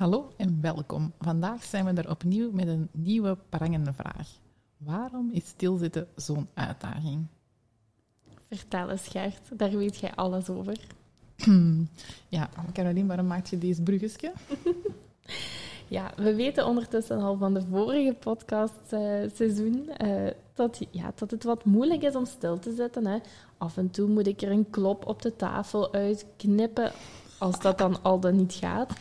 Hallo en welkom. Vandaag zijn we er opnieuw met een nieuwe prangende vraag. Waarom is stilzitten zo'n uitdaging? Vertel eens, Gert, daar weet jij alles over. ja, Caroline, waarom maak je deze bruggetje? ja, we weten ondertussen al van de vorige podcastseizoen uh, uh, dat, ja, dat het wat moeilijk is om stil te zitten. Hè. Af en toe moet ik er een klop op de tafel uitknippen, als dat dan al dan niet gaat.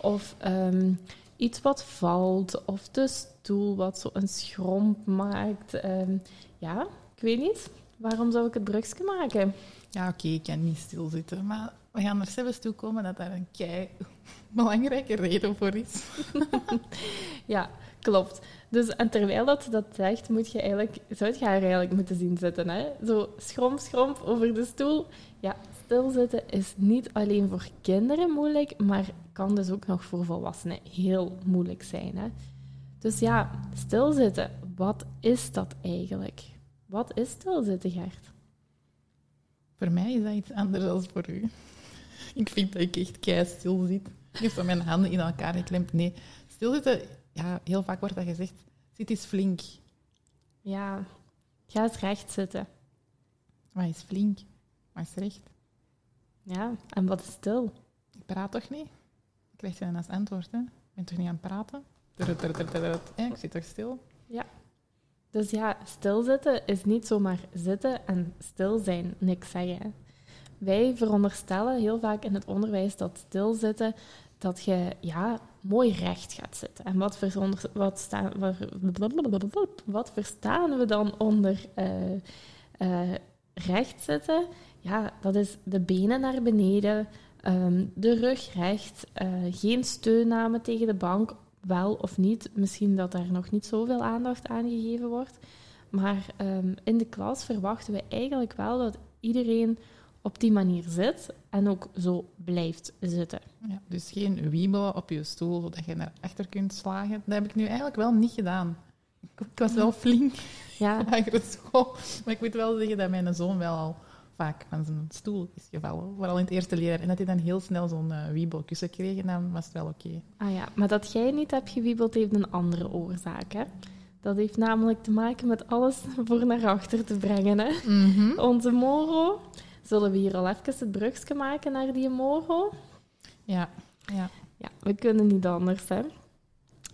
Of um, iets wat valt, of de stoel wat zo een schromp maakt. Um, ja, ik weet niet. Waarom zou ik het brugje maken? Ja, oké, ik kan niet stilzitten, maar we gaan er zelfs toe komen dat daar een kei belangrijke reden voor is. ja, klopt. Dus, en terwijl dat dat zegt, moet je eigenlijk, zou je haar eigenlijk moeten zien zitten. Hè? Zo schromp, schromp over de stoel. Ja, stilzitten is niet alleen voor kinderen moeilijk, maar kan dus ook nog voor volwassenen heel moeilijk zijn. Hè? Dus ja, stilzitten, wat is dat eigenlijk? Wat is stilzitten, Gert? Voor mij is dat iets anders dan voor u. Ik vind dat ik echt kei stil zit. Ik heb mijn handen in elkaar geklemd. Nee, stilzitten, ja, heel vaak wordt dat gezegd, zit eens flink. Ja, ga eens recht zitten. Wat is flink? Wat is recht? Ja, en wat is stil? Ik praat toch niet? Ik krijg je dan als antwoord, hè? Ik ben toch niet aan het praten? Ja, ik zit toch stil? Ja. Dus ja, stilzitten is niet zomaar zitten en stil zijn, niks zeggen. Wij veronderstellen heel vaak in het onderwijs dat stilzitten, dat je ja, mooi recht gaat zitten. En wat, wat, staan, wat verstaan we dan onder uh, uh, recht zitten? Ja, dat is de benen naar beneden, um, de rug recht, uh, geen steunname tegen de bank, wel of niet. Misschien dat daar nog niet zoveel aandacht aan gegeven wordt. Maar um, in de klas verwachten we eigenlijk wel dat iedereen op die manier zit en ook zo blijft zitten. Ja, dus geen wiebelen op je stoel zodat je naar achter kunt slagen. Dat heb ik nu eigenlijk wel niet gedaan. Ik was wel flink ja. lagere school, maar ik moet wel zeggen dat mijn zoon wel al vaak van zijn stoel is gevallen. Vooral in het eerste leer. En dat hij dan heel snel zo'n uh, wiebelkussen kreeg en dan was het wel oké. Ah ja, maar dat jij niet hebt gewiebeld heeft een andere oorzaak, hè? Dat heeft namelijk te maken met alles voor naar achter te brengen, hè? Mhm. Onze Moro. Zullen we hier al even het brugje maken naar die Moro? Ja, ja. Ja, we kunnen niet anders, hè?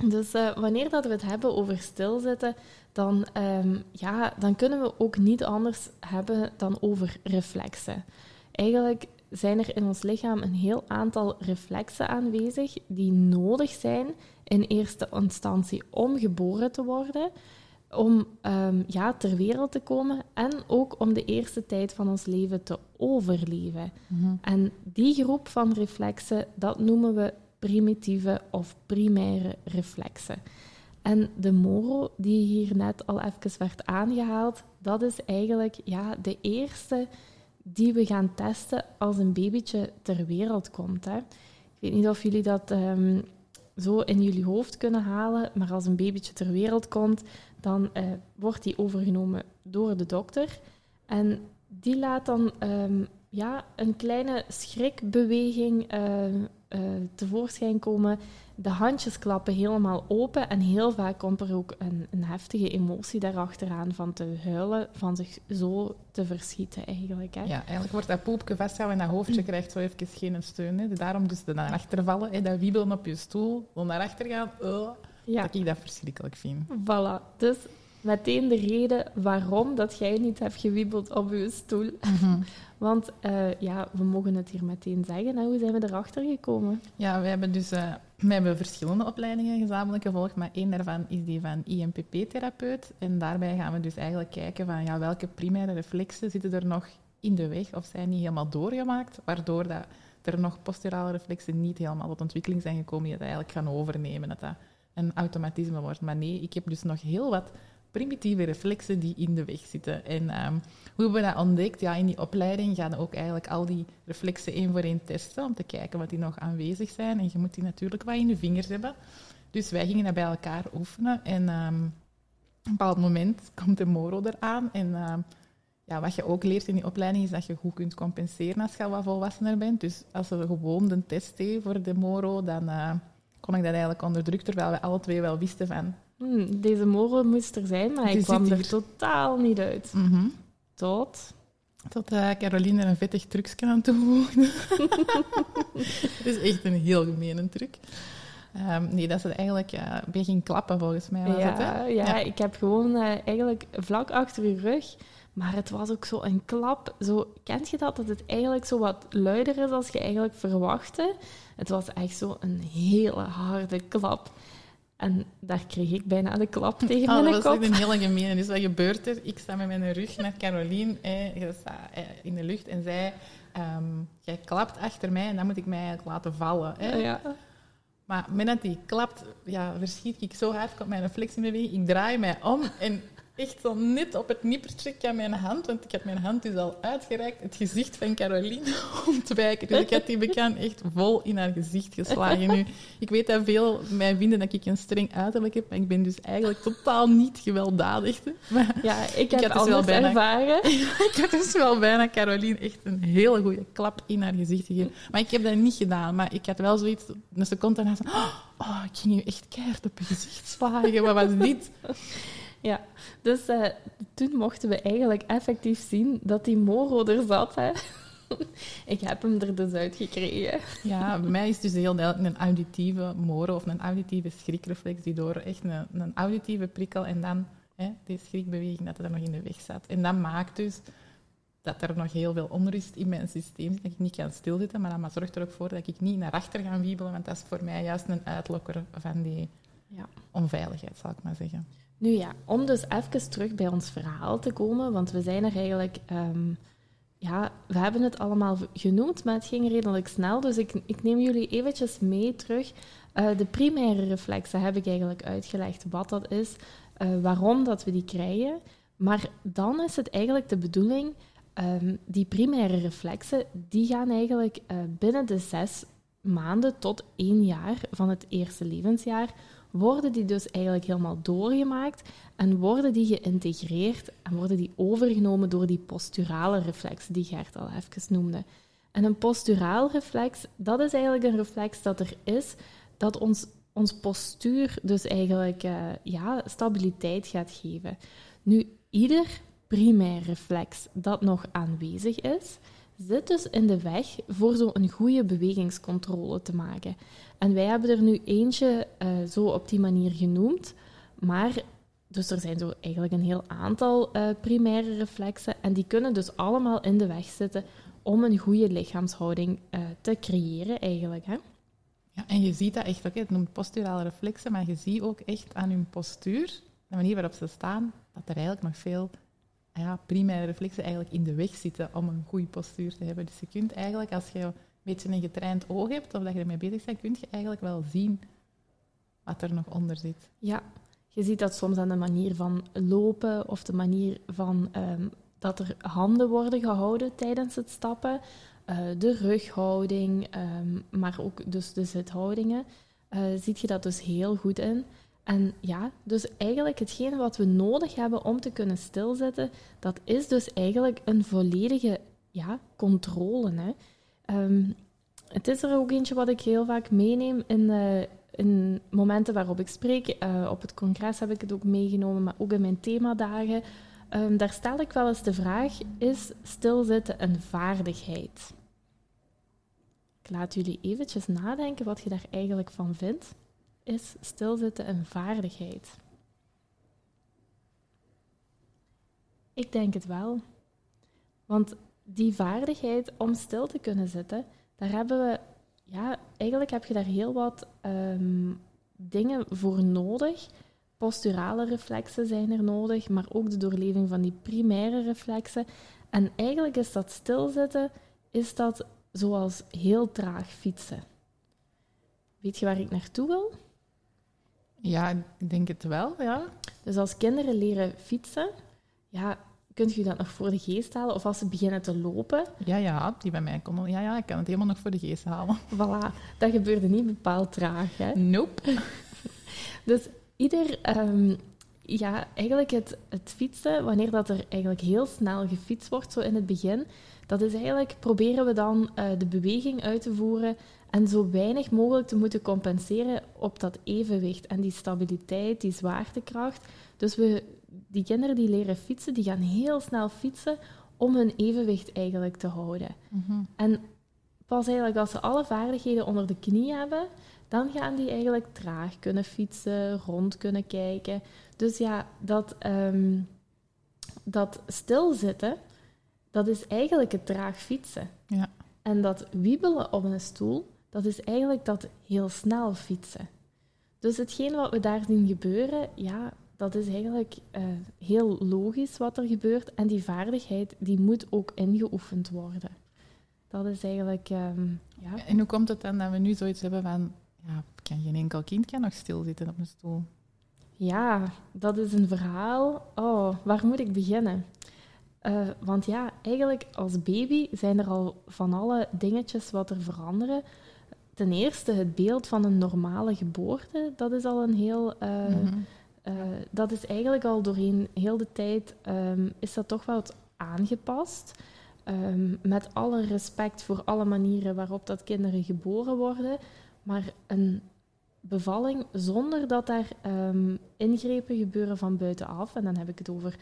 Dus uh, wanneer dat we het hebben over stilzitten, dan, um, ja, dan kunnen we ook niet anders hebben dan over reflexen. Eigenlijk zijn er in ons lichaam een heel aantal reflexen aanwezig die nodig zijn in eerste instantie om geboren te worden, om um, ja, ter wereld te komen en ook om de eerste tijd van ons leven te overleven. Mm -hmm. En die groep van reflexen, dat noemen we primitieve of primaire reflexen. En de moro, die hier net al even werd aangehaald, dat is eigenlijk ja, de eerste die we gaan testen als een babytje ter wereld komt. Hè. Ik weet niet of jullie dat um, zo in jullie hoofd kunnen halen, maar als een babytje ter wereld komt, dan uh, wordt die overgenomen door de dokter. En die laat dan um, ja, een kleine schrikbeweging uh, uh, tevoorschijn komen. De handjes klappen helemaal open en heel vaak komt er ook een, een heftige emotie daarachteraan van te huilen, van zich zo te verschieten eigenlijk. Hè. Ja, eigenlijk wordt dat poepje vastgehouden en dat hoofdje krijgt zo even geen steun. Hè. Daarom dus naar achter vallen, hè, dat wiebelen op je stoel, om naar achter gaan, oh, ja. dat ik dat verschrikkelijk vind. Voilà, dus meteen de reden waarom dat jij niet hebt gewiebeld op je stoel. Mm -hmm. Want uh, ja, we mogen het hier meteen zeggen. Hè? Hoe zijn we erachter gekomen? Ja, we hebben dus uh, we hebben verschillende opleidingen gezamenlijk gevolgd, maar één daarvan is die van IMPP-therapeut. En daarbij gaan we dus eigenlijk kijken van ja, welke primaire reflexen zitten er nog in de weg of zijn niet helemaal doorgemaakt, waardoor dat er nog posturale reflexen niet helemaal tot ontwikkeling zijn gekomen die dat eigenlijk gaan overnemen. Dat dat een automatisme wordt. Maar nee, ik heb dus nog heel wat primitieve reflexen die in de weg zitten. En um, hoe hebben we dat ontdekt? Ja, in die opleiding gaan we ook eigenlijk al die reflexen één voor één testen om te kijken wat die nog aanwezig zijn. En je moet die natuurlijk wat in de vingers hebben. Dus wij gingen dat bij elkaar oefenen. En um, op een bepaald moment komt de moro eraan. En um, ja, wat je ook leert in die opleiding is dat je goed kunt compenseren als je wat volwassener bent. Dus als we gewoon de test deden voor de moro, dan uh, kon ik dat eigenlijk onder druk, terwijl we alle twee wel wisten van... Hmm, deze moro moest er zijn, maar ik kwam er totaal niet uit. Mm -hmm. Tot? Tot uh, Caroline er een vettig trucje aan toevoegde. Het is echt een heel gemene truc. Um, nee, dat ze eigenlijk uh, een beetje ging klappen, volgens mij. Was ja, het, hè? Ja, ja, ik heb gewoon uh, eigenlijk vlak achter je rug maar het was ook zo een klap. Zo, kent je dat? Dat het eigenlijk zo wat luider is als je eigenlijk verwachtte. Het was echt zo een hele harde klap. En daar kreeg ik bijna de klap tegen oh, mijn dat kop. Dat was echt een hele gemeen. Dus wat gebeurt er? Ik sta met mijn rug naar Caroline eh, je staat, eh, in de lucht en zij... Um, jij klapt achter mij en dan moet ik mij eigenlijk laten vallen. Hè? Ja. Maar met dat die klapt, ja, verschiet ik zo hard, komt mijn reflex in beweging. Ik draai mij om en echt zo net op het nippertje aan mijn hand, want ik had mijn hand dus al uitgereikt, het gezicht van Caroline ontwijken. Dus ik had die bekend echt vol in haar gezicht geslagen nu. Ik weet dat veel mij vinden dat ik een streng uiterlijk heb, maar ik ben dus eigenlijk totaal niet gewelddadig. Maar ja, ik heb had dus wel bijna, ervaren. ik had dus wel bijna Caroline echt een hele goede klap in haar gezicht gegeven. Maar ik heb dat niet gedaan, maar ik had wel zoiets, een seconde daarna zo, oh, ik ging je echt keihard op je gezicht slagen. Wat was dit? Ja, dus uh, toen mochten we eigenlijk effectief zien dat die Moro er zat. Hè. ik heb hem er dus uitgekregen. Ja, bij mij is dus heel duidelijk een auditieve Moro of een auditieve schrikreflex die door echt een, een auditieve prikkel en dan hè, die schrikbeweging dat er nog in de weg zat. En dat maakt dus dat er nog heel veel onrust in mijn systeem zit, dat ik niet kan stilzitten, maar dat zorgt er ook voor dat ik niet naar achter ga wiebelen, want dat is voor mij juist een uitlokker van die ja. onveiligheid, zal ik maar zeggen. Nu ja, om dus even terug bij ons verhaal te komen, want we zijn er eigenlijk... Um, ja, we hebben het allemaal genoemd, maar het ging redelijk snel. Dus ik, ik neem jullie eventjes mee terug. Uh, de primaire reflexen heb ik eigenlijk uitgelegd wat dat is, uh, waarom dat we die krijgen. Maar dan is het eigenlijk de bedoeling, um, die primaire reflexen, die gaan eigenlijk uh, binnen de zes maanden tot één jaar van het eerste levensjaar worden die dus eigenlijk helemaal doorgemaakt en worden die geïntegreerd en worden die overgenomen door die posturale reflex die Gert al even noemde. En een posturaal reflex, dat is eigenlijk een reflex dat er is, dat ons, ons postuur dus eigenlijk uh, ja, stabiliteit gaat geven. Nu, ieder primair reflex dat nog aanwezig is, zit dus in de weg voor zo'n goede bewegingscontrole te maken. En wij hebben er nu eentje uh, zo op die manier genoemd, maar dus er zijn zo eigenlijk een heel aantal uh, primaire reflexen en die kunnen dus allemaal in de weg zitten om een goede lichaamshouding uh, te creëren eigenlijk. Hè? Ja, en je ziet dat echt ook, het noemt posturale reflexen, maar je ziet ook echt aan hun postuur, de manier waarop ze staan, dat er eigenlijk nog veel ja, primaire reflexen eigenlijk in de weg zitten om een goede postuur te hebben. Dus je kunt eigenlijk, als je beetje een getraind oog hebt of dat je ermee bezig bent, kun je eigenlijk wel zien wat er nog onder zit. Ja, je ziet dat soms aan de manier van lopen of de manier van um, dat er handen worden gehouden tijdens het stappen, uh, de rughouding, um, maar ook dus de zithoudingen, uh, ziet je dat dus heel goed in. En ja, dus eigenlijk hetgene wat we nodig hebben om te kunnen stilzitten, dat is dus eigenlijk een volledige ja, controle. Hè. Um, het is er ook eentje wat ik heel vaak meeneem in, uh, in momenten waarop ik spreek. Uh, op het congres heb ik het ook meegenomen, maar ook in mijn themadagen. Um, daar stel ik wel eens de vraag, is stilzitten een vaardigheid? Ik laat jullie eventjes nadenken wat je daar eigenlijk van vindt is stilzitten een vaardigheid? Ik denk het wel. Want die vaardigheid om stil te kunnen zitten, daar hebben we, ja, eigenlijk heb je daar heel wat um, dingen voor nodig. Posturale reflexen zijn er nodig, maar ook de doorleving van die primaire reflexen. En eigenlijk is dat stilzitten, is dat zoals heel traag fietsen. Weet je waar ik naartoe wil? Ja, ik denk het wel, ja. Dus als kinderen leren fietsen, ja, kunt u dat nog voor de geest halen? Of als ze beginnen te lopen? Ja, ja, die bij mij konden. Ja, ja, ik kan het helemaal nog voor de geest halen. Voilà, dat gebeurde niet bepaald traag, hè? Nope. dus ieder... Um, ja, eigenlijk het, het fietsen, wanneer dat er eigenlijk heel snel gefietst wordt, zo in het begin, dat is eigenlijk, proberen we dan uh, de beweging uit te voeren en zo weinig mogelijk te moeten compenseren op dat evenwicht en die stabiliteit, die zwaartekracht. Dus we, die kinderen die leren fietsen, die gaan heel snel fietsen om hun evenwicht eigenlijk te houden. Mhm. En pas eigenlijk als ze alle vaardigheden onder de knie hebben, dan gaan die eigenlijk traag kunnen fietsen, rond kunnen kijken. Dus ja, dat, um, dat stilzitten, dat is eigenlijk het traag fietsen. Ja. En dat wiebelen op een stoel, dat is eigenlijk dat heel snel fietsen. Dus hetgeen wat we daar zien gebeuren, ja, dat is eigenlijk uh, heel logisch wat er gebeurt. En die vaardigheid, die moet ook ingeoefend worden. Dat is eigenlijk... Um, ja. En hoe komt het dan dat we nu zoiets hebben van... Ja, kan geen enkel kind kan nog stilzitten op een stoel? Ja, dat is een verhaal. Oh, waar moet ik beginnen? Uh, want ja, eigenlijk als baby zijn er al van alle dingetjes wat er veranderen. Ten eerste, het beeld van een normale geboorte, dat is al een heel... Uh, mm -hmm. Uh, dat is eigenlijk al doorheen heel de tijd, um, is dat toch wel aangepast. Um, met alle respect voor alle manieren waarop dat kinderen geboren worden. Maar een bevalling zonder dat daar um, ingrepen gebeuren van buitenaf. En dan heb ik het over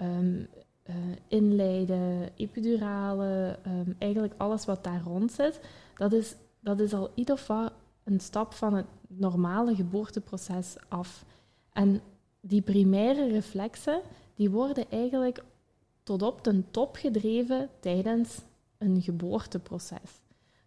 uh, inleiden, epiduralen, um, eigenlijk alles wat daar rond zit. Dat is, dat is al ieder geval een stap van het normale geboorteproces af. En die primaire reflexen, die worden eigenlijk tot op den top gedreven tijdens een geboorteproces.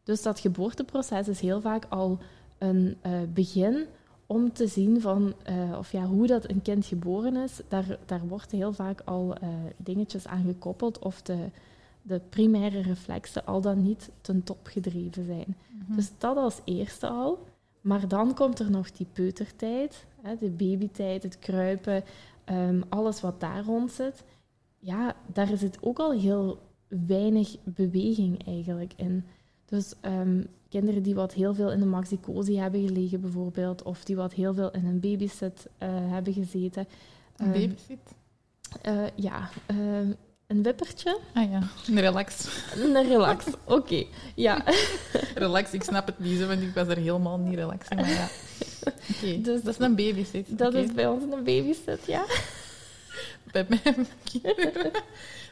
Dus dat geboorteproces is heel vaak al een uh, begin om te zien van, uh, of ja, hoe dat een kind geboren is. Daar, daar wordt heel vaak al uh, dingetjes aan gekoppeld of de, de primaire reflexen al dan niet ten top gedreven zijn. Mm -hmm. Dus dat als eerste al. Maar dan komt er nog die peutertijd, de babytijd, het kruipen, um, alles wat daar rond zit. Ja, daar zit ook al heel weinig beweging eigenlijk in. Dus um, kinderen die wat heel veel in de maxicosi hebben gelegen bijvoorbeeld, of die wat heel veel in een babysit uh, hebben gezeten. Een um, babysit? Uh, ja, uh, een wippertje. Ah ja, een relax. Een relax, oké. Okay. Ja. relax, ik snap het niet, want ik was er helemaal niet relax in. Maar ja. Okay. Dus, dat is een babysit. Dat okay. is bij ons een babysit, ja. bij mijn kinderen...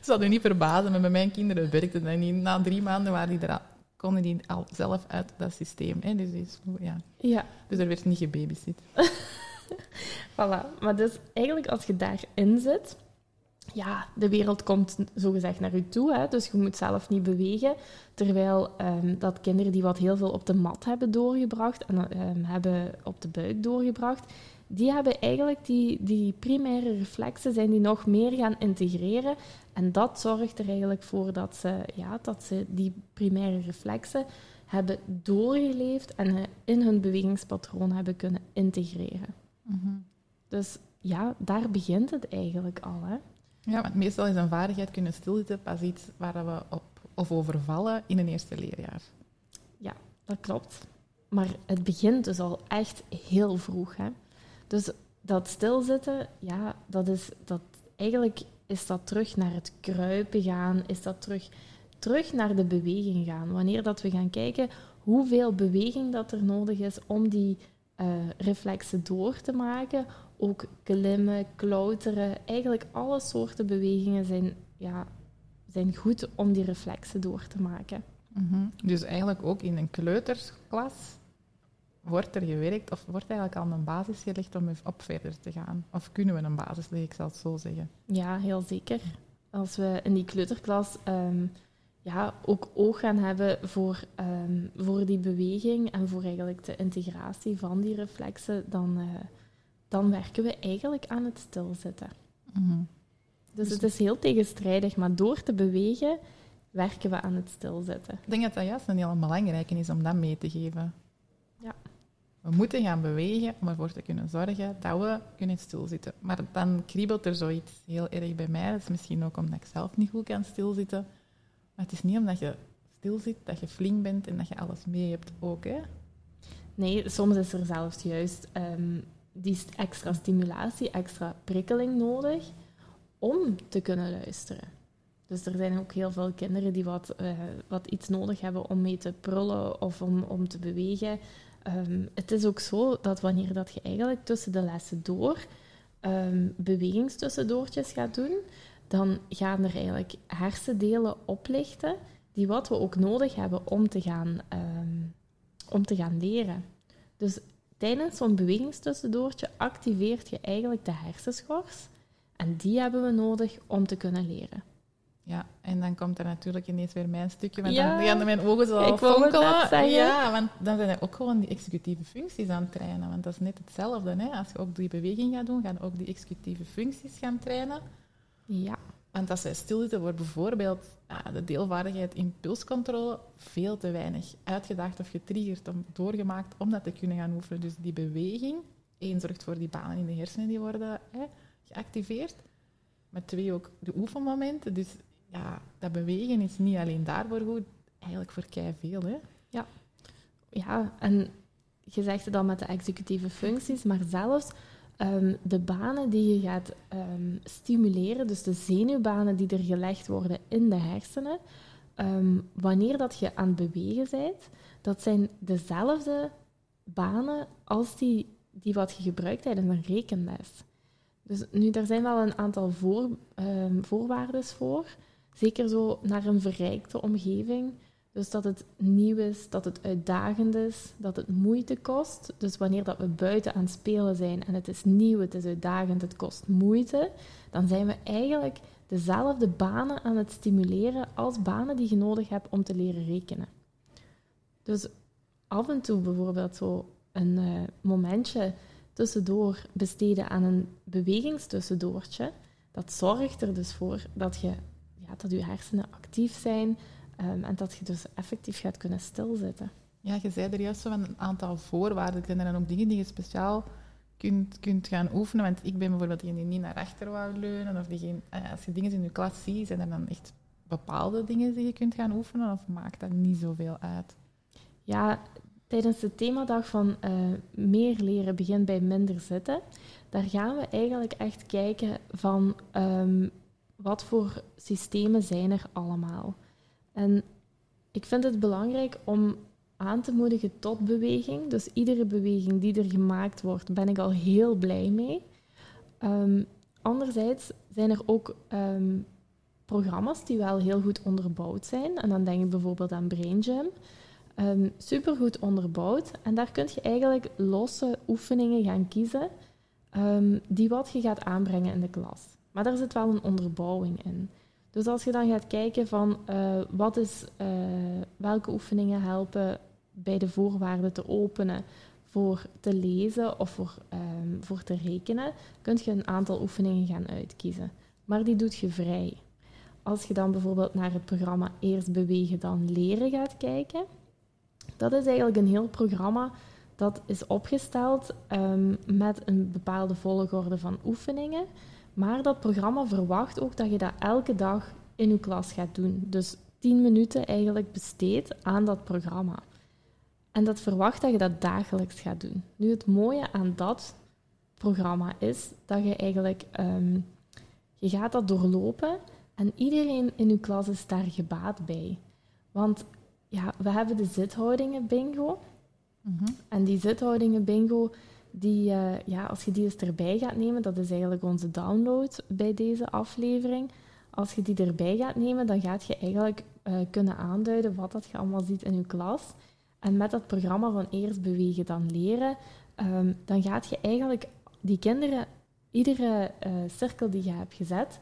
zou u niet verbazen, maar bij mijn kinderen werkte dat niet. Na drie maanden waren die er konden die al zelf uit dat systeem. Hè? Dus, is, ja. Ja. dus er werd niet gebabysit. voilà. Maar dus eigenlijk als je daarin zit, ja, de wereld komt zogezegd naar u toe. Hè? Dus je moet zelf niet bewegen. Terwijl um, dat kinderen die wat heel veel op de mat hebben doorgebracht en um, hebben op de buik doorgebracht, die hebben eigenlijk die, die primaire reflexen zijn die nog meer gaan integreren. En dat zorgt er eigenlijk voor dat ze, ja, dat ze die primaire reflexen hebben doorgeleefd en in hun bewegingspatroon hebben kunnen integreren. Mm -hmm. Dus ja, daar begint het eigenlijk al. Hè? Ja, want meestal is een vaardigheid kunnen stilzitten pas iets waar we op of overvallen in een eerste leerjaar. Ja, dat klopt. Maar het begint dus al echt heel vroeg. Hè? Dus dat stilzitten, ja, dat is dat eigenlijk is dat terug naar het kruipen gaan, is dat terug, terug naar de beweging gaan. Wanneer dat we gaan kijken hoeveel beweging dat er nodig is om die uh, reflexen door te maken, ook klimmen, klauteren, eigenlijk alle soorten bewegingen zijn, ja, zijn goed om die reflexen door te maken. Mm -hmm. Dus eigenlijk ook in een kleutersklas wordt er gewerkt, of wordt eigenlijk al een basis gelegd om op verder te gaan? Of kunnen we een basis leggen, ik zal het zo zeggen? Ja, heel zeker. Als we in die kleuterklas um, ja, ook oog gaan hebben voor, um, voor die beweging en voor eigenlijk de integratie van die reflexen, dan, uh, dan werken we eigenlijk aan het stilzitten. Mm -hmm. Dus, dus het is heel tegenstrijdig, maar door te bewegen werken we aan het stilzetten. Ik denk dat dat juist een heel belangrijke is om dat mee te geven. Ja. We moeten gaan bewegen om ervoor te kunnen zorgen dat we kunnen stilzitten. Maar dan kriebelt er zoiets heel erg bij mij. Dat is misschien ook omdat ik zelf niet goed kan stilzitten. Maar het is niet omdat je stilzit, dat je flink bent en dat je alles mee hebt ook. Hè? Nee, soms is er zelfs juist um, die extra stimulatie, extra prikkeling nodig om te kunnen luisteren. Dus er zijn ook heel veel kinderen die wat, uh, wat iets nodig hebben om mee te prullen of om, om te bewegen. Um, het is ook zo dat wanneer dat je eigenlijk tussen de lessen door um, bewegingstussendoortjes gaat doen, dan gaan er eigenlijk hersendelen oplichten die wat we ook nodig hebben om te gaan, um, om te gaan leren. Dus tijdens zo'n bewegingstussendoortje activeert je eigenlijk de hersenschors en die hebben we nodig om te kunnen leren. Ja, en dan komt er natuurlijk ineens weer mijn stukje, want ja, dan gaan mijn ogen zo al fonkelen. Ja, want dan zijn er ook gewoon die executieve functies aan het trainen. Want dat is net hetzelfde. Hè? Als je ook die beweging gaat doen, gaan ook die executieve functies gaan trainen. Ja. Want als zij stilzitten, wordt bijvoorbeeld de deelvaardigheid impulscontrole veel te weinig uitgedacht of getriggerd, om, doorgemaakt om dat te kunnen gaan oefenen. Dus die beweging, één, zorgt voor die banen in de hersenen die worden hè, geactiveerd. Maar twee, ook de oefenmomenten. Dus ja, dat bewegen is niet alleen daarvoor goed, eigenlijk voor kei veel. Hè? Ja. ja, en je zegt het al met de executieve functies, maar zelfs um, de banen die je gaat um, stimuleren, dus de zenuwbanen die er gelegd worden in de hersenen, um, wanneer dat je aan het bewegen bent, dat zijn dezelfde banen als die, die wat je gebruikt tijdens een rekenles. Dus nu, daar zijn wel een aantal voor, voorwaarden voor. Zeker zo naar een verrijkte omgeving. Dus dat het nieuw is, dat het uitdagend is, dat het moeite kost. Dus wanneer dat we buiten aan het spelen zijn en het is nieuw, het is uitdagend, het kost moeite, dan zijn we eigenlijk dezelfde banen aan het stimuleren als banen die je nodig hebt om te leren rekenen. Dus af en toe bijvoorbeeld zo een uh, momentje tussendoor besteden aan een bewegingstussendoortje, dat zorgt er dus voor dat je dat je hersenen actief zijn um, en dat je dus effectief gaat kunnen stilzitten. Ja, je zei er juist zo van een aantal voorwaarden. Zijn er dan ook dingen die je speciaal kunt, kunt gaan oefenen? Want ik ben bijvoorbeeld degene die niet naar achter wou leunen. Of die eh, als je dingen in je klas ziet, zijn er dan echt bepaalde dingen die je kunt gaan oefenen? Of maakt dat niet zoveel uit? Ja, tijdens de themadag van uh, meer leren begint bij minder zitten, daar gaan we eigenlijk echt kijken van um, wat voor systemen zijn er allemaal? En ik vind het belangrijk om aan te moedigen tot beweging. Dus iedere beweging die er gemaakt wordt, ben ik al heel blij mee. Um, anderzijds zijn er ook um, programma's die wel heel goed onderbouwd zijn. En dan denk ik bijvoorbeeld aan Brain Gym. Um, supergoed onderbouwd. En daar kun je eigenlijk losse oefeningen gaan kiezen die wat je gaat aanbrengen in de klas. Maar daar zit wel een onderbouwing in. Dus als je dan gaat kijken van uh, wat is, uh, welke oefeningen helpen bij de voorwaarden te openen voor te lezen of voor, um, voor te rekenen, kun je een aantal oefeningen gaan uitkiezen. Maar die doet je vrij. Als je dan bijvoorbeeld naar het programma Eerst bewegen, dan leren gaat kijken, dat is eigenlijk een heel programma dat is opgesteld um, met een bepaalde volgorde van oefeningen. Maar dat programma verwacht ook dat je dat elke dag in je klas gaat doen. Dus 10 minuten eigenlijk besteed aan dat programma. En dat verwacht dat je dat dagelijks gaat doen. Nu, het mooie aan dat programma is dat je eigenlijk... Um, je gaat dat doorlopen en iedereen in je klas is daar gebaat bij. Want ja, we hebben de zithoudingen bingo. Mm En die zithoudingen bingo, die, uh, ja, als je die eens erbij gaat nemen, dat is eigenlijk onze download bij deze aflevering. Als je die erbij gaat nemen, dan gaat je eigenlijk uh, kunnen aanduiden wat dat je allemaal ziet in je klas. En met dat programma van eerst bewegen, dan leren, um, dan gaat je eigenlijk die kinderen, iedere uh, cirkel die je hebt gezet,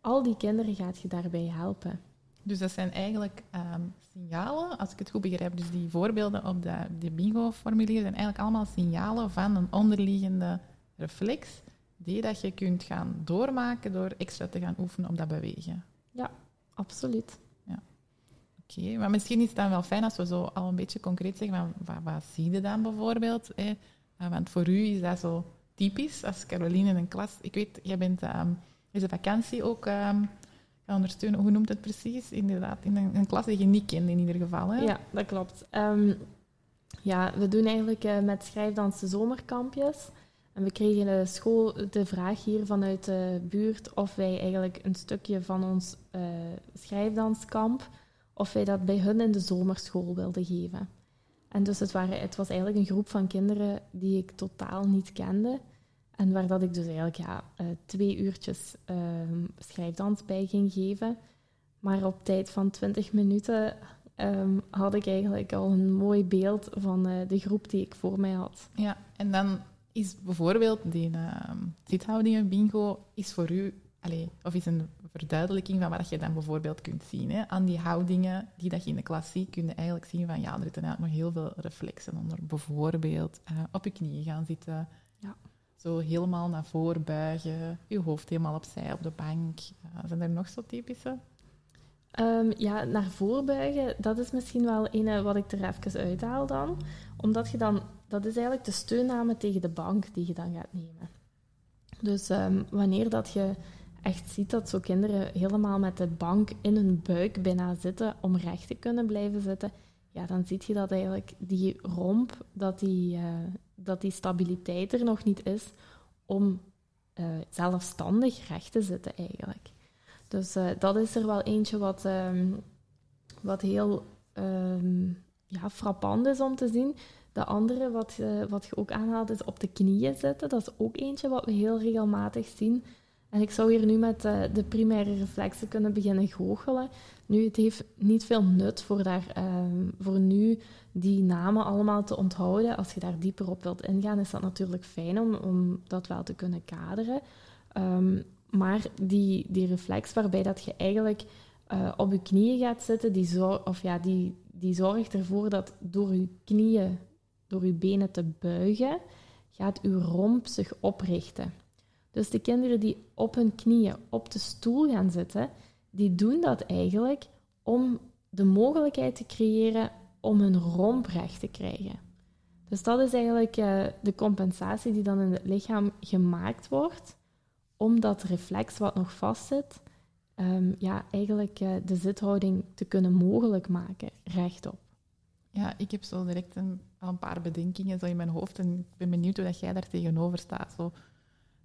al die kinderen gaat je daarbij helpen. Dus dat zijn eigenlijk um, signalen, als ik het goed begrijp, dus die voorbeelden op de, de bingo-formulier zijn eigenlijk allemaal signalen van een onderliggende reflex die dat je kunt gaan doormaken door extra te gaan oefenen op dat bewegen. Ja, absoluut. Ja. Oké, maar misschien is het dan wel fijn als we zo al een beetje concreet zeggen, van, wat, wat zie je dan bijvoorbeeld? Hè? Want voor u is dat zo typisch, als Caroline in een klas... Ik weet, jij bent um, deze vakantie ook um, gaan ondersteunen. Hoe noemt het precies? Inderdaad, in een, een, klas die je niet kent in ieder geval. Hè? Ja, dat klopt. Um, ja, we doen eigenlijk uh, met schrijfdans de zomerkampjes. En we kregen de school de vraag hier vanuit de buurt of wij eigenlijk een stukje van ons uh, schrijfdanskamp, of wij dat bij hun in de zomerschool wilden geven. En dus het, waren, het was eigenlijk een groep van kinderen die ik totaal niet kende. En waar dat ik dus eigenlijk ja, uh, twee uurtjes uh, schrijfdans bij ging geven. Maar op tijd van 20 minuten um, had ik eigenlijk al een mooi beeld van uh, de groep die ik voor mij had. Ja, en dan is bijvoorbeeld die uh, zithoudingen bingo is voor u, allez, of is een verduidelijking van wat je dan bijvoorbeeld kunt zien. Hè? Aan die houdingen die dat je in de klas ziet, kun je eigenlijk zien van ja, er zitten eigenlijk nog heel veel reflexen onder. Bijvoorbeeld uh, op je knieën gaan zitten. Ja. Zo helemaal naar voren buigen, je hoofd helemaal opzij op de bank. Uh, zijn er nog zo typische? Um, ja, naar voren buigen, dat is misschien wel een wat ik er even uithaal dan. Omdat je dan, dat is eigenlijk de steunname tegen de bank die je dan gaat nemen. Dus um, wanneer dat je echt ziet dat zo kinderen helemaal met de bank in hun buik bijna zitten om recht te kunnen blijven zitten, ja, dan zie je dat eigenlijk die romp, dat die, uh, dat die stabiliteit er nog niet is om uh, zelfstandig recht te zitten eigenlijk. Dus uh, dat is er wel eentje wat, um, wat heel um, ja, frappant is om te zien. De andere, wat, uh, wat je ook aanhaalt, is op de knieën zitten. Dat is ook eentje wat we heel regelmatig zien. En ik zou hier nu met uh, de primaire reflexen kunnen beginnen goochelen. Nu, het heeft niet veel nut voor, daar, um, voor nu die namen allemaal te onthouden. Als je daar dieper op wilt ingaan, is dat natuurlijk fijn om, om dat wel te kunnen kaderen. Um, maar die, die reflex waarbij dat je eigenlijk uh, op je knieën gaat zitten, die, zor of ja, die, die zorgt ervoor dat door je knieën, door je benen te buigen, gaat je romp zich oprichten. Dus de kinderen die op hun knieën op de stoel gaan zitten, die doen dat eigenlijk om de mogelijkheid te creëren om hun romp recht te krijgen. Dus dat is eigenlijk uh, de compensatie die dan in het lichaam gemaakt wordt om dat reflex wat nog vastzit, um, ja, eigenlijk uh, de zithouding te kunnen mogelijk maken, rechtop. Ja, ik heb zo direct een, al een paar bedenkingen zo in mijn hoofd en ik ben benieuwd hoe dat jij daar tegenover staat. Zo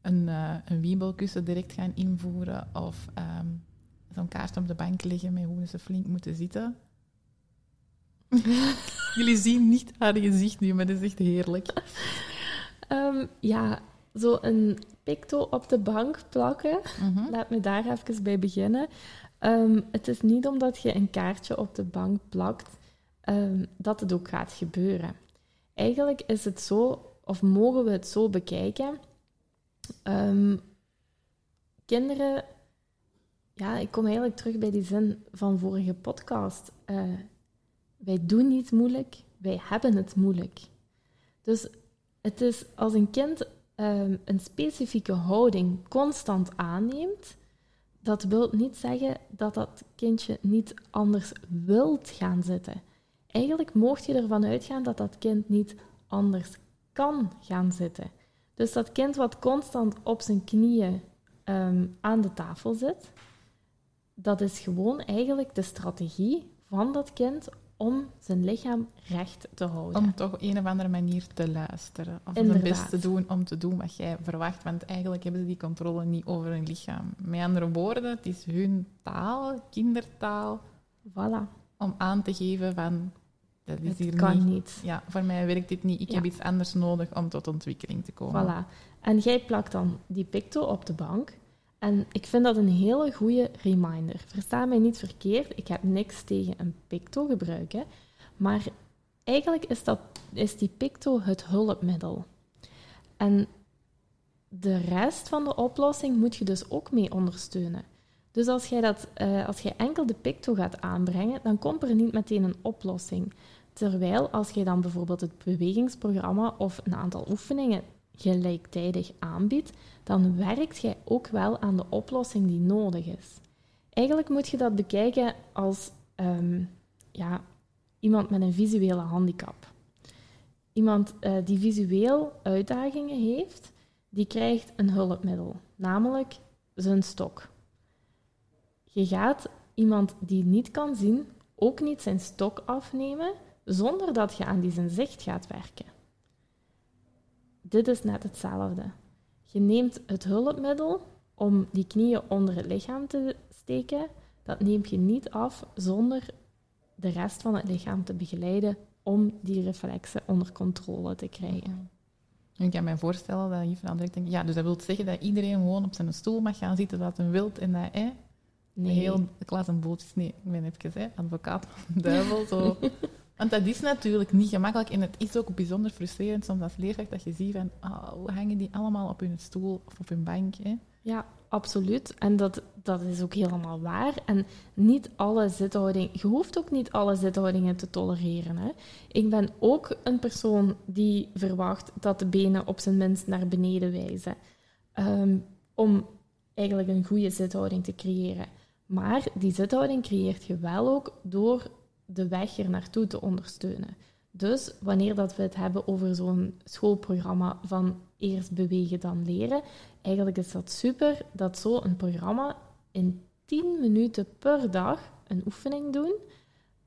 een, uh, een wiebelkussen direct gaan invoeren of um, zo'n kaart op de bank leggen met hoe ze flink moeten zitten. Jullie zien niet haar gezicht nu, maar dat is echt heerlijk. Um, ja, zo een picto op de bank plakken. Mhm. Laat me daar even bij beginnen. Um, het is niet omdat je een kaartje op de bank plakt um, dat het ook gaat gebeuren. Eigenlijk is het zo, of mogen we het zo bekijken. Um, kinderen, ja, ik kom eigenlijk terug bij die zin van vorige podcast. Uh, wij doen niet moeilijk, wij hebben het moeilijk. Dus het is als een kind um, een specifieke houding constant aanneemt, dat wil niet zeggen dat dat kindje niet anders wilt gaan zitten. Eigenlijk mocht je ervan uitgaan dat dat kind niet anders kan gaan zitten. Dus dat kind wat constant op zijn knieën um, aan de tafel zit, dat is gewoon eigenlijk de strategie van dat kind om zijn lichaam recht te houden. Om toch op een of andere manier te luisteren. Of het best te doen om te doen wat jij verwacht. Want eigenlijk hebben ze die controle niet over hun lichaam. Met andere woorden, het is hun taal, kindertaal. Voilà. Om aan te geven van... Dat is het hier kan niet. niet. Ja, voor mij werkt dit niet. Ik ja. heb iets anders nodig om tot ontwikkeling te komen. Voilà. En jij plakt dan die picto op de bank. En ik vind dat een hele goede reminder. Versta mij niet verkeerd, ik heb niks tegen een picto gebruiken, maar eigenlijk is, dat, is die picto het hulpmiddel. En de rest van de oplossing moet je dus ook mee ondersteunen. Dus als jij, dat, uh, als jij enkel de picto gaat aanbrengen, dan komt er niet meteen een oplossing. Terwijl als je dan bijvoorbeeld het bewegingsprogramma of een aantal oefeningen gelijktijdig aanbiedt, dan werkt jij ook wel aan de oplossing die nodig is. Eigenlijk moet je dat bekijken als um, ja, iemand met een visuele handicap. Iemand uh, die visueel uitdagingen heeft, die krijgt een hulpmiddel, namelijk zijn stok. Je gaat iemand die niet kan zien ook niet zijn stok afnemen zonder dat je aan die zijn zicht gaat werken. Dit is net hetzelfde. Je neemt het hulpmiddel om die knieën onder het lichaam te steken. Dat neem je niet af zonder de rest van het lichaam te begeleiden om die reflexen onder controle te krijgen. Ik kan me voorstellen dat je van denkt, ja, dus dat wil zeggen dat iedereen gewoon op zijn stoel mag gaan zitten wat hij wilt en dat hè, nee. heel de klas een bootjes, nee, ik ben even hè, advocaat duivel, zo. Want dat is natuurlijk niet gemakkelijk en het is ook bijzonder frustrerend soms als leerkracht dat je ziet van, oh, hoe hangen die allemaal op hun stoel of op hun bank, hè? Ja, absoluut. En dat, dat is ook helemaal waar. En niet alle zithoudingen... Je hoeft ook niet alle zithoudingen te tolereren. Hè. Ik ben ook een persoon die verwacht dat de benen op zijn minst naar beneden wijzen. Ehm, om eigenlijk een goede zithouding te creëren. Maar die zithouding creëert je wel ook door de weg er naartoe te ondersteunen. Dus wanneer dat we het hebben over zo'n schoolprogramma van eerst bewegen dan leren, eigenlijk is dat super dat zo'n programma in 10 minuten per dag een oefening doen.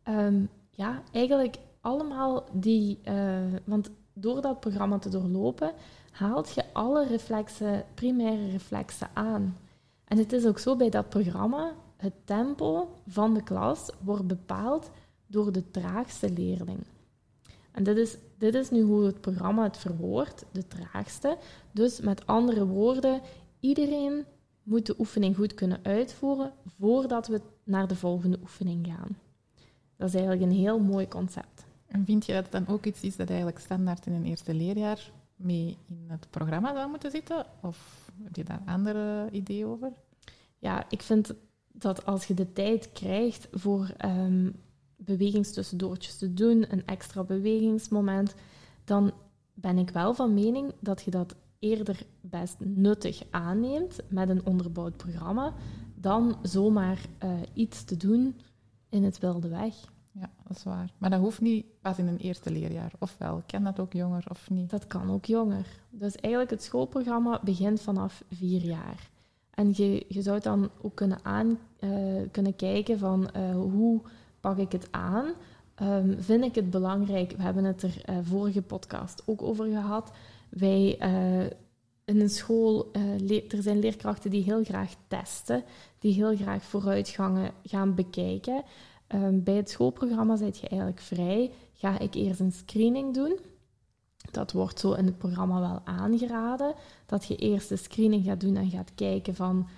Ehm, ja, eigenlijk allemaal die... Uh, want door dat programma te doorlopen, haalt je alle reflexen, primaire reflexen aan. En het is ook zo bij dat programma, het tempo van de klas wordt bepaald door de traagste leerling. En dit is, dit is nu hoe het programma het verwoordt, de traagste. Dus met andere woorden, iedereen moet de oefening goed kunnen uitvoeren voordat we naar de volgende oefening gaan. Dat is eigenlijk een heel mooi concept. En vind je dat het dan ook iets is dat eigenlijk standaard in een eerste leerjaar mee in het programma zou moeten zitten? Of heb je daar andere ideeën over? Ja, ik vind dat als je de tijd krijgt voor um, bewegingstussendoortjes te doen, een extra bewegingsmoment, dan ben ik wel van mening dat je dat eerder best nuttig aanneemt met een onderbouwd programma, dan zomaar uh, iets te doen in het wilde weg. Ja, dat is waar. Maar dat hoeft niet pas in een eerste leerjaar, of wel? Kan dat ook jonger of niet? Dat kan ook jonger. Dus eigenlijk het schoolprogramma begint vanaf vier jaar. En je, je zou dan ook kunnen, aan, uh, kunnen kijken van uh, hoe pak ik het aan? Um, vind ik het belangrijk? We hebben het er uh, vorige podcast ook over gehad. Wij uh, in een school, uh, er zijn leerkrachten die heel graag testen, die heel graag vooruitgangen gaan bekijken. Um, bij het schoolprogramma zit je eigenlijk vrij. Ga ik eerst een screening doen? Dat wordt zo in het programma wel aangeraden. Dat je eerst de screening gaat doen en gaat kijken van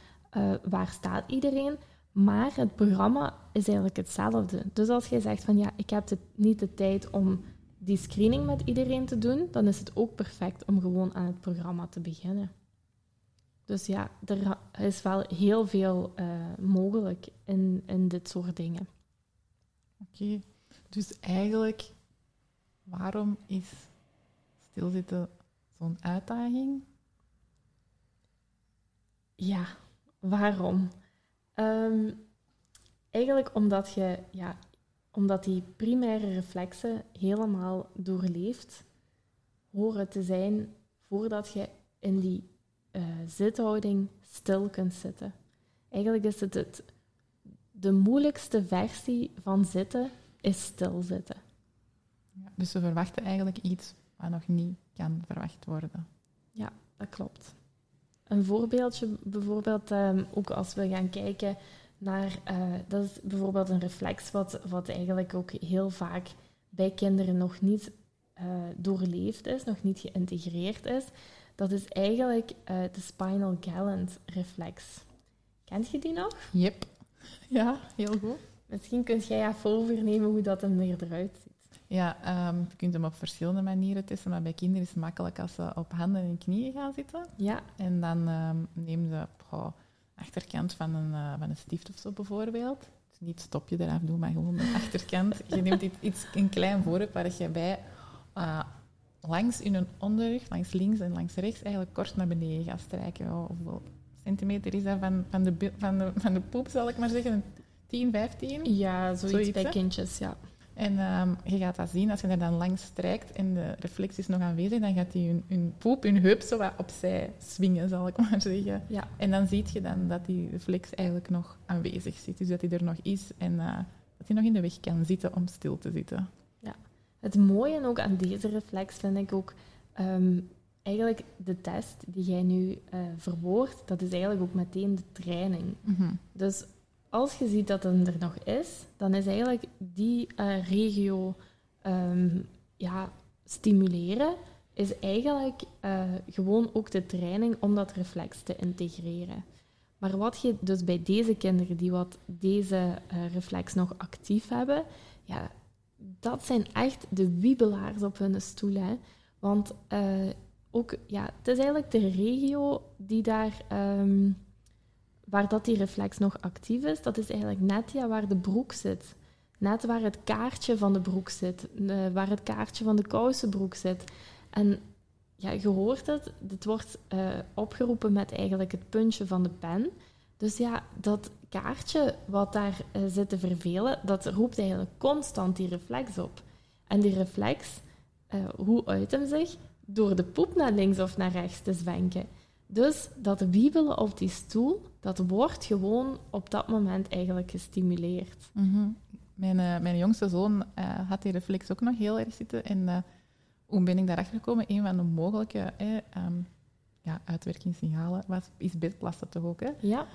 waar staat iedereen. Maar het programma is eigenlijk hetzelfde. Dus als jij zegt van ja, ik heb niet de tijd om die screening met iedereen te doen, dan is het ook perfect om gewoon aan het programma te beginnen. Dus ja, er is wel heel veel uh, mogelijk in, in dit soort dingen. Oké, dus eigenlijk, waarom is stilzitten zo'n uitdaging? Ja, waarom? Um, eigenlijk omdat je, ja, omdat die primaire reflexen helemaal doorleefd horen te zijn voordat je in die uh, zithouding stil kunt zitten. Eigenlijk is het, het de moeilijkste versie van zitten is stilzitten. Ja, dus we verwachten eigenlijk iets wat nog niet kan verwacht worden. Ja, dat klopt. Een voorbeeldje bijvoorbeeld, um, ook als we gaan kijken naar, uh, dat is bijvoorbeeld een reflex wat, wat eigenlijk ook heel vaak bij kinderen nog niet uh, doorleefd is, nog niet geïntegreerd is. Dat is eigenlijk uh, de spinal gallant reflex. Kent je die nog? Yep. Ja, heel goed. Misschien kun jij even overnemen hoe dat er eruit ziet. Ja, um, je kunt hem op verschillende manieren testen, maar bij kinderen is het makkelijk als ze op handen en knieën gaan zitten. Ja. En dan um, neem ze oh, achterkant van een, uh, van een stift of zo bijvoorbeeld. Dus niet stopje eraf doen, maar gewoon de achterkant. je neemt iets, iets, een klein voorwerp waar je bij uh, langs in een onderrug, langs links en langs rechts, eigenlijk kort naar beneden gaat strijken. Oh, hoeveel centimeter is dat van, van, de, van, de, van de poep, zal ik maar zeggen? 10, 15? Ja, zoiets, bij kindjes, ja. En ehm, je gaat dat zien, als je er dan langs strijkt en de reflex is nog aanwezig, dan gaat die hun, hun poep, hun heup zo wat opzij swingen, zal ik maar zeggen. Ja. En dan zie je dan dat die reflex eigenlijk nog aanwezig zit. Dus dat hij er nog is en uh, dat hij nog in de weg kan zitten om stil te zitten. Ja. Het mooie ook aan deze reflex vind ik ook... Ehm, eigenlijk de test die jij nu uh, verwoordt, dat is eigenlijk ook meteen de training. Mhm. Dus als je ziet dat het er nog is, dan is eigenlijk die uh, regio um, ja, stimuleren, is eigenlijk uh, gewoon ook de training om dat reflex te integreren. Maar wat je dus bij deze kinderen die wat deze uh, reflex nog actief hebben, ja, dat zijn echt de wiebelaars op hun stoel. Hè? Want ook, ja, het is eigenlijk de regio die daar... Um, waar dat die reflex nog actief is, dat is eigenlijk net ja, waar de broek zit. Net waar het kaartje van de broek zit, waar het kaartje van de kousenbroek zit. En ja, je hoort het, het wordt uh, opgeroepen met eigenlijk het puntje van de pen. Dus ja, dat kaartje wat daar uh, zit te vervelen, dat roept eigenlijk constant die reflex op. En die reflex, hoe uit hem zich? Door de poep naar links of naar rechts te zwenken. Dus dat wiebelen op die stoel, dat wordt gewoon op dat moment eigenlijk gestimuleerd. Mhm. mijn, uh, mijn jongste zoon uh, had die reflex ook nog heel erg zitten. En uh, hoe ben ik daarachter gekomen? Een van de mogelijke um, ja, uitwerkingssignalen was, is bedplassen toch ook. Hè? Ja.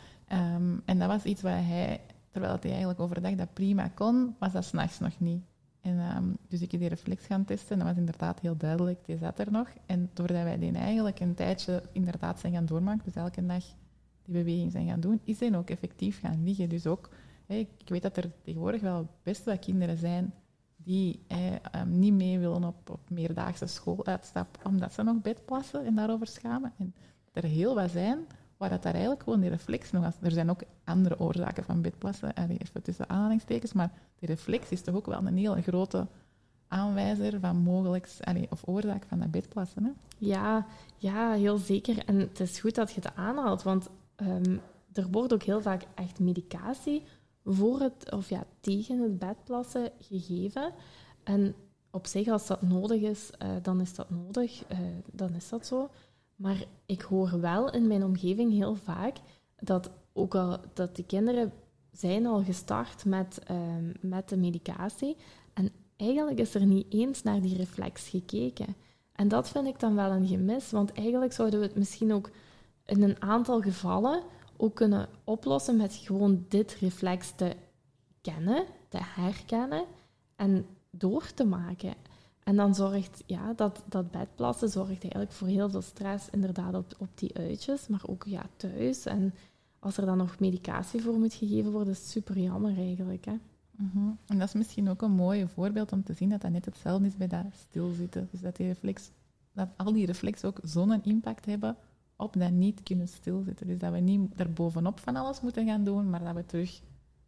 Um, en dat was iets waar hij, terwijl hij eigenlijk overdag dat prima kon, was dat s'nachts nog niet. En, um, dus ik heb die reflex gaan testen en dat was inderdaad heel duidelijk, die zat er nog. En doordat wij die eigenlijk een tijdje inderdaad zijn gaan doormaken, dus elke dag die beweging zijn gaan doen, is hij ook effectief gaan liggen. Dus ook, ik weet dat er tegenwoordig wel best wel kinderen zijn die um, niet mee willen op, op meerdaagse schooluitstap, omdat ze nog bedplassen en daarover schamen. En er heel wat zijn waar dat daar eigenlijk gewoon die reflex nog als... Er zijn ook andere oorzaken van bedplassen, even tussen aanhalingstekens, maar die reflex is toch ook wel een hele grote aanwijzer van mogelijk, of oorzaak van dat bedplassen. Hè? Ja, ja, heel zeker. En het is goed dat je het aanhaalt, want um, er wordt ook heel vaak echt medicatie voor het, of ja, tegen het bedplassen gegeven. En op zich, als dat nodig is, uh, dan is dat nodig, uh, dan is dat zo. Maar ik hoor wel in mijn omgeving heel vaak dat ook al dat de kinderen zijn al gestart met, um, met de medicatie en eigenlijk is er niet eens naar die reflex gekeken. En dat vind ik dan wel een gemis, want eigenlijk zouden we het misschien ook in een aantal gevallen ook kunnen oplossen met gewoon dit reflex te kennen, te herkennen en door te maken. En dan zorgt ja, dat, dat bedplassen zorgt eigenlijk voor heel veel stress, inderdaad, op, op die uitjes, maar ook ja, thuis. En als er dan nog medicatie voor moet gegeven worden, is super jammer eigenlijk. Hè? Mhm. En dat is misschien ook een mooi voorbeeld om te zien dat dat net hetzelfde is bij dat stilzitten. Dus dat, die reflex, dat al die reflexen ook zo'n impact hebben op dat niet kunnen stilzitten. Dus dat we niet erbovenop van alles moeten gaan doen, maar dat we terug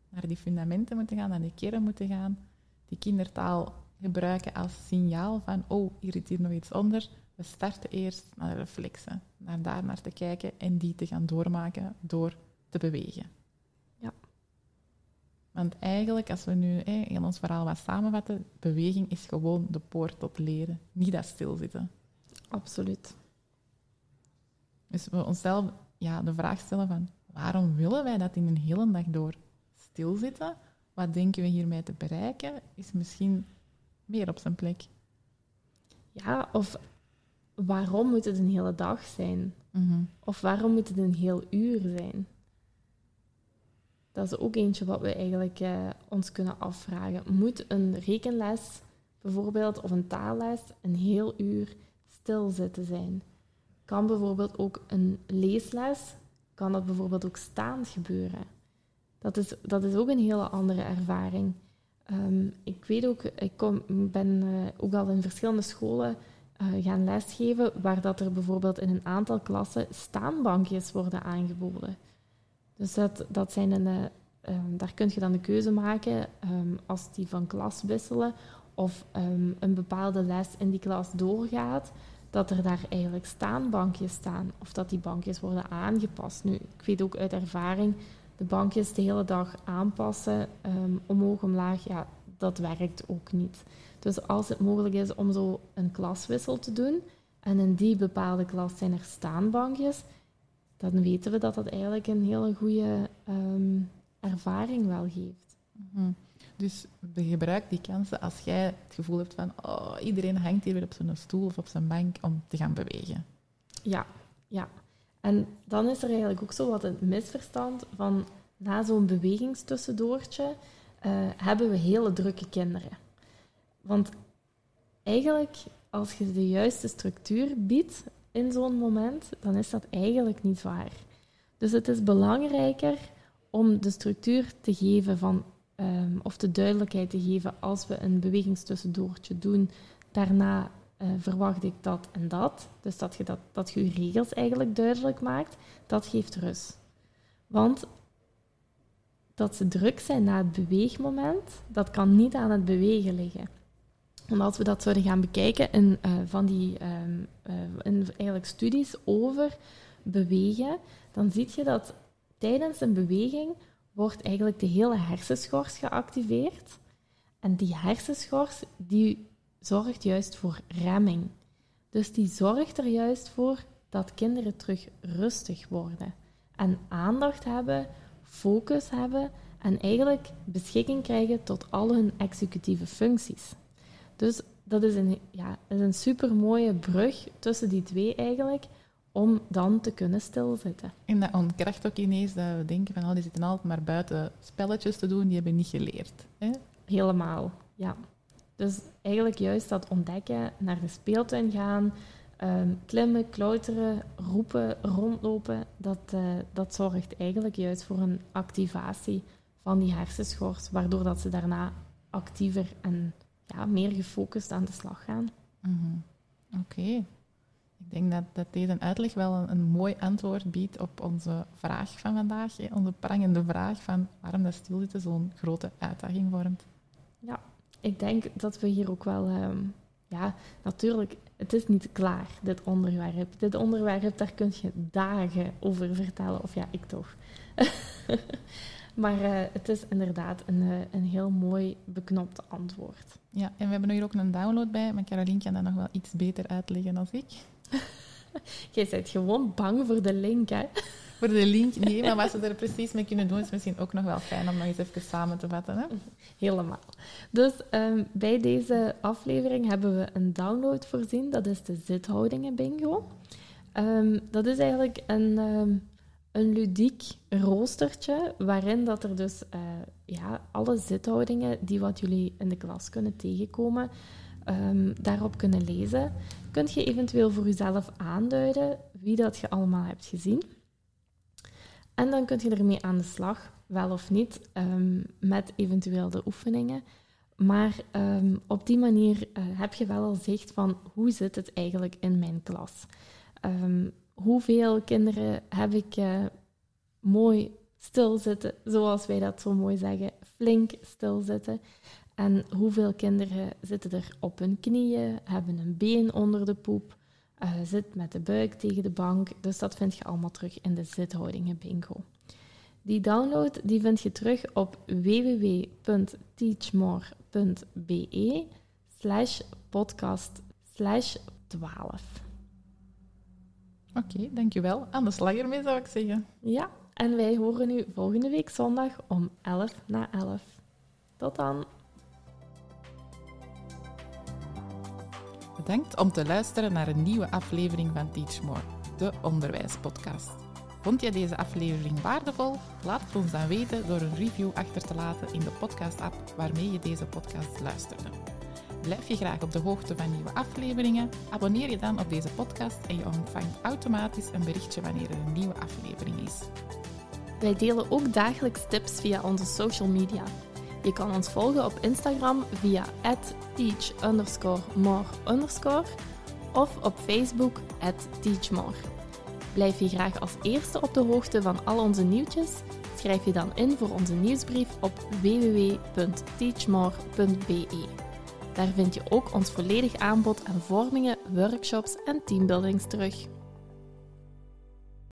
naar die fundamenten moeten gaan, naar die kern moeten gaan, die kindertaal gebruiken als signaal van, oh, hier zit hier nog iets onder. We starten eerst naar de reflexen, naar daar naar te kijken en die te gaan doormaken door te bewegen. Ja. Want eigenlijk, als we nu in ons verhaal wat samenvatten, beweging is gewoon de poort tot leren, niet dat stilzitten. Absoluut. Dus we onszelf ja, de vraag stellen van, waarom willen wij dat in een hele dag door stilzitten? Wat denken we hiermee te bereiken? Is misschien meer op zijn plek. Ja, of waarom moet het een hele dag zijn? Mhm. Of waarom moet het een heel uur zijn? Dat is ook eentje wat we eigenlijk uh, ons kunnen afvragen. Moet een rekenles bijvoorbeeld of een taalles een heel uur stilzitten zijn? Kan bijvoorbeeld ook een leesles, kan dat bijvoorbeeld ook staand gebeuren? Dat is, dat is ook een hele andere ervaring. Um, ik weet ook, ik ben uh, ook al in verschillende scholen uh, gaan lesgeven, waar dat er bijvoorbeeld in een aantal klassen staanbankjes worden aangeboden. Dus dat, dat zijn een, uh, um, daar kun je dan de keuze maken um, als die van klas wisselen of een bepaalde les in die klas doorgaat, dat er daar eigenlijk staanbankjes staan of dat die bankjes worden aangepast. Nu, ik weet ook uit ervaring de bankjes de hele dag aanpassen, um, omhoog, omlaag, ja, dat werkt ook niet. Dus als het mogelijk is om zo een klaswissel te doen, en in die bepaalde klas zijn er staanbankjes, dan weten we dat dat eigenlijk een hele goede ehm, ervaring wel geeft. Mhm. Dus gebruik die kansen als jij het gevoel hebt van oh, iedereen hangt hier weer op zijn stoel of op zijn bank om te gaan bewegen. Ja, ja. En dan is er eigenlijk ook zo wat een misverstand van na zo'n bewegingstussendoortje uh, hebben we hele drukke kinderen. Want eigenlijk, als je de juiste structuur biedt in zo'n moment, dan is dat eigenlijk niet waar. Dus het is belangrijker om de structuur te geven van, um, of de duidelijkheid te geven als we een bewegingstussendoortje doen. Daarna uh, verwacht ik dat en dat. Dus dat je, dat, dat je je regels eigenlijk duidelijk maakt, dat geeft rust. Want dat ze druk zijn na het beweegmoment, dat kan niet aan het bewegen liggen. En als we dat zouden gaan bekijken in, uh, van die, uh, in eigenlijk studies over bewegen, dan zie je dat tijdens een beweging wordt eigenlijk de hele hersenschors geactiveerd. En die hersenschors die zorgt juist voor remming. Dus die zorgt er juist voor dat kinderen terug rustig worden en aandacht hebben, focus hebben en eigenlijk beschikking krijgen tot al hun executieve functies. Dus dat is een, ja, is een super mooie brug tussen die twee eigenlijk, om dan te kunnen stilzitten. En dat ontkracht ook ineens dat we denken van oh, die zitten altijd maar buiten spelletjes te doen, die hebben niet geleerd. Hè? Helemaal, ja. Dus eigenlijk juist dat ontdekken, naar de speeltuin gaan, ehm, klimmen, klauteren, roepen, rondlopen, dat, uh, dat zorgt eigenlijk juist voor een activatie van die hersenschors, waardoor dat ze daarna actiever en ja, meer gefocust aan de slag gaan. Mm Oké. Ik denk dat, dat deze uitleg wel een, een, mooi antwoord biedt op onze vraag van vandaag. Hè? Onze prangende vraag van waarom dat stilzitten zo'n grote uitdaging vormt. Ja, ik denk dat we hier ook wel... Ehm, ja, natuurlijk, het is niet klaar, dit onderwerp. Dit onderwerp, daar kun je dagen over vertellen. Of ja, ik toch. maar uh, het is inderdaad een, uh, een heel mooi beknopte antwoord. Ja, en we hebben hier ook een download bij, maar Caroline kan dat nog wel iets beter uitleggen dan ik. Jij bent gewoon bang voor de link, hè? Voor de link, nee, maar wat ze er precies mee kunnen doen, is misschien ook nog wel fijn om nog eens even samen te vatten. Hè? Helemaal. Dus um, bij deze aflevering hebben we een download voorzien. Dat is de zithoudingen bingo. Um, dat is eigenlijk een, um, een ludiek roostertje, waarin dat er dus uh, ja, alle zithoudingen die wat jullie in de klas kunnen tegenkomen, daarop kunnen lezen. Kunt je eventueel voor jezelf aanduiden wie dat je allemaal hebt gezien. En dan kun je ermee aan de slag, wel of niet, um, met eventueel de oefeningen. Maar um, op die manier uh, heb je wel al zicht van hoe zit het eigenlijk in mijn klas. Um, hoeveel kinderen heb ik uh, mooi stilzitten, zoals wij dat zo mooi zeggen, flink stilzitten. En hoeveel kinderen zitten er op hun knieën, hebben een been onder de poep, uh, zit met de buik tegen de bank. Dus dat vind je allemaal terug in de zithoudingen bingo. Die download die vind je terug op www.teachmore.be slash podcast slash 12. Oké, okay, dankjewel. Aan de slag ermee zou ik zeggen. Ja, en wij horen u volgende week zondag om 11 na 11. Tot dan! Bedankt om te luisteren naar een nieuwe aflevering van Teach More, de onderwijspodcast. Vond je deze aflevering waardevol? Laat het ons dan weten door een review achter te laten in de podcast-app waarmee je deze podcast luisterde. Blijf je graag op de hoogte van nieuwe afleveringen? Abonneer je dan op deze podcast en je ontvangt automatisch een berichtje wanneer er een nieuwe aflevering is. Wij delen ook dagelijks tips via onze social media. Je kan ons volgen op Instagram via teach of op Facebook teachmore. Blijf je graag als eerste op de hoogte van al onze nieuwtjes? Schrijf je dan in voor onze nieuwsbrief op www.teachmore.be. Daar vind je ook ons volledig aanbod aan vormingen, workshops en teambuildings terug.